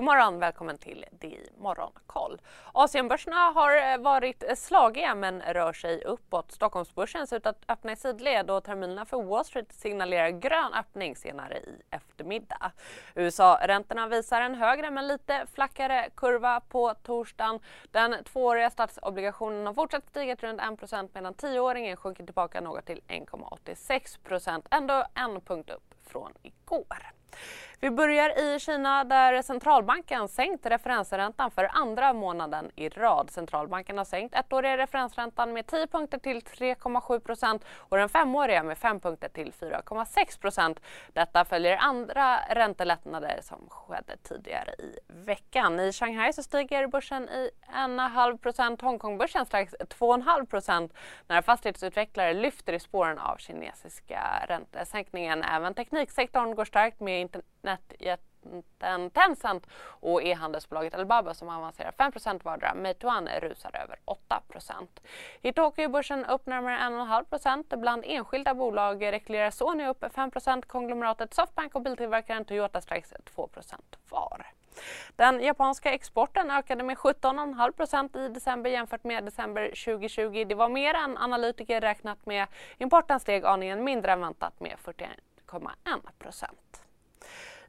God morgon, välkommen till DI Morgonkoll. Asienbörserna har eh, varit eh, slagiga men rör sig uppåt. Stockholmsbörsen ser ut att öppna i sidled och terminerna för Wall Street signalerar grön öppning senare i eftermiddag. USA-räntorna visar en högre men lite flackare kurva på torsdagen. Den tvååriga statsobligationen har fortsatt stiga runt 1% medan tioåringen sjunker tillbaka något till 1,86% ändå en punkt upp från igår. Vi börjar i Kina där centralbanken sänkt referensräntan för andra månaden i rad. Centralbanken har sänkt ettåriga referensräntan med 10 punkter till 3,7% och den femåriga med 5 punkter till 4,6% Detta följer andra räntelättnader som skedde tidigare i veckan. I Shanghai så stiger börsen i 1,5 procent, Hongkongbörsen strax 2,5% när fastighetsutvecklare lyfter i spåren av kinesiska räntesänkningen. Även tekniksektorn går starkt med internetjätten Tencent och e-handelsbolaget Alibaba som avancerar 5% vardera. Meituan rusar över 8% I Tokyo är börsen upp närmare 1,5% Bland enskilda bolag rekylerar Sony upp 5% konglomeratet Softbank och biltillverkaren Toyota strax 2% var. Den japanska exporten ökade med 17,5% i december jämfört med december 2020. Det var mer än analytiker räknat med. Importen steg aningen mindre än väntat med 41,1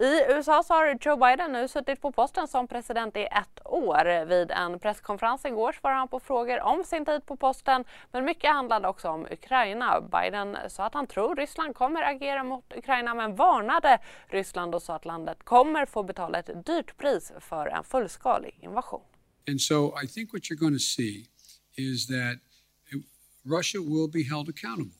i USA så har Joe Biden nu suttit på posten som president i ett år. Vid en presskonferens igår svarade han på frågor om sin tid på posten men mycket handlade också om Ukraina. Biden sa att han tror Ryssland kommer agera mot Ukraina men varnade Ryssland och sa att landet kommer få betala ett dyrt pris för en fullskalig invasion. And so I think what you're going to see is that Russia will be held accountable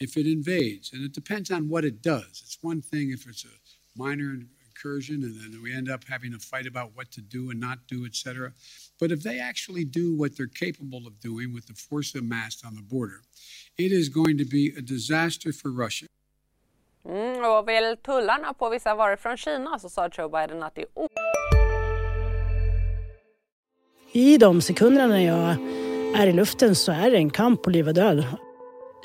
if it invades and it depends on what it does. It's one thing if it's a minor incursion and then we end up having a fight about what to do and not do, etc. But if they actually do what they're capable of doing with the force amassed on the border, it is going to be a disaster for Russia. Mm, och vad gäller tullarna på vissa varor från Kina så sa Joe Biden att det är I de sekunderna jag är i luften så är det en kamp på liv och död.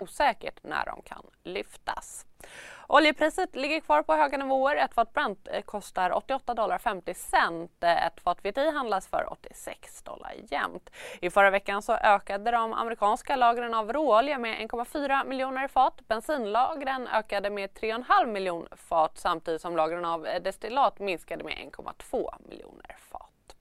Osäkert när de kan lyftas. Oljepriset ligger kvar på höga nivåer. Ett fat Brent eh, kostar 88 dollar 50 cent. Eh, ett fat VTI handlas för 86 dollar jämt. I förra veckan så ökade de amerikanska lagren av råolja med 1,4 miljoner fat. Bensinlagren ökade med 3,5 miljoner fat samtidigt som lagren av eh, destillat minskade med 1,2 miljoner fat.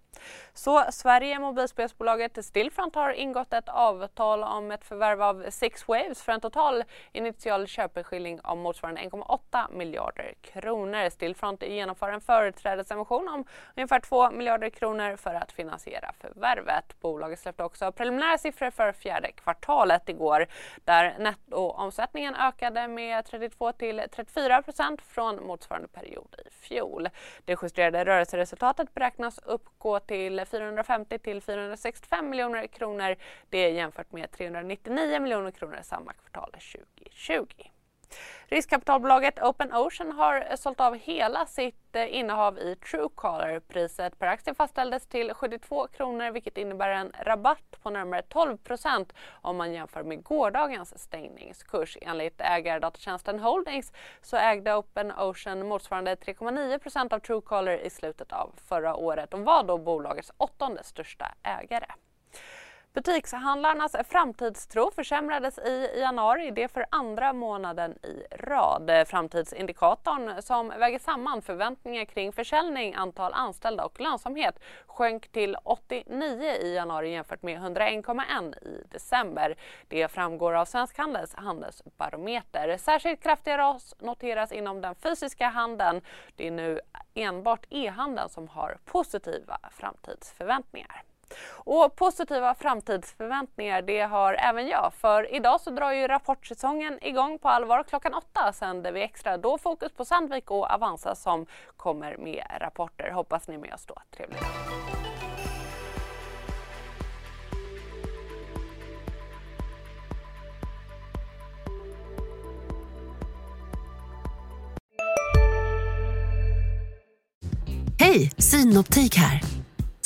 Så Sverige, mobilspelsbolaget Stillfront har ingått ett avtal om ett förvärv av Six Waves för en total initial köpeskilling om motsvarande 1,8 miljarder kronor. Stillfront genomför en företrädesemission om ungefär 2 miljarder kronor för att finansiera förvärvet. Bolaget släppte också preliminära siffror för fjärde kvartalet igår där nettoomsättningen ökade med 32 till 34 procent från motsvarande period i fjol. Det justerade rörelseresultatet beräknas uppgå till 450 till 465 miljoner kronor. Det är jämfört med 399 miljoner kronor samma kvartal 2020. Riskkapitalbolaget Open Ocean har eh, sålt av hela sitt eh, innehav i Truecaller. Priset per aktie fastställdes till 72 kronor vilket innebär en rabatt på närmare 12 procent om man jämför med gårdagens stängningskurs. Enligt ägardatatjänsten Holdings så ägde Open Ocean motsvarande 3,9 procent av Truecaller i slutet av förra året och var då bolagets åttonde största ägare. Butikshandlarnas framtidstro försämrades i januari, det för andra månaden i rad. Framtidsindikatorn som väger samman förväntningar kring försäljning, antal anställda och lönsamhet sjönk till 89 i januari jämfört med 101,1 i december. Det framgår av Svensk Handels handelsbarometer. Särskilt kraftiga ras noteras inom den fysiska handeln. Det är nu enbart e-handeln som har positiva framtidsförväntningar. Och positiva framtidsförväntningar det har även jag för idag så drar ju rapportsäsongen igång på allvar. Klockan åtta sänder vi extra. Då fokus på Sandvik och Avanza som kommer med rapporter. Hoppas ni är med oss då. Trevlig dag. Hej, Synoptik här.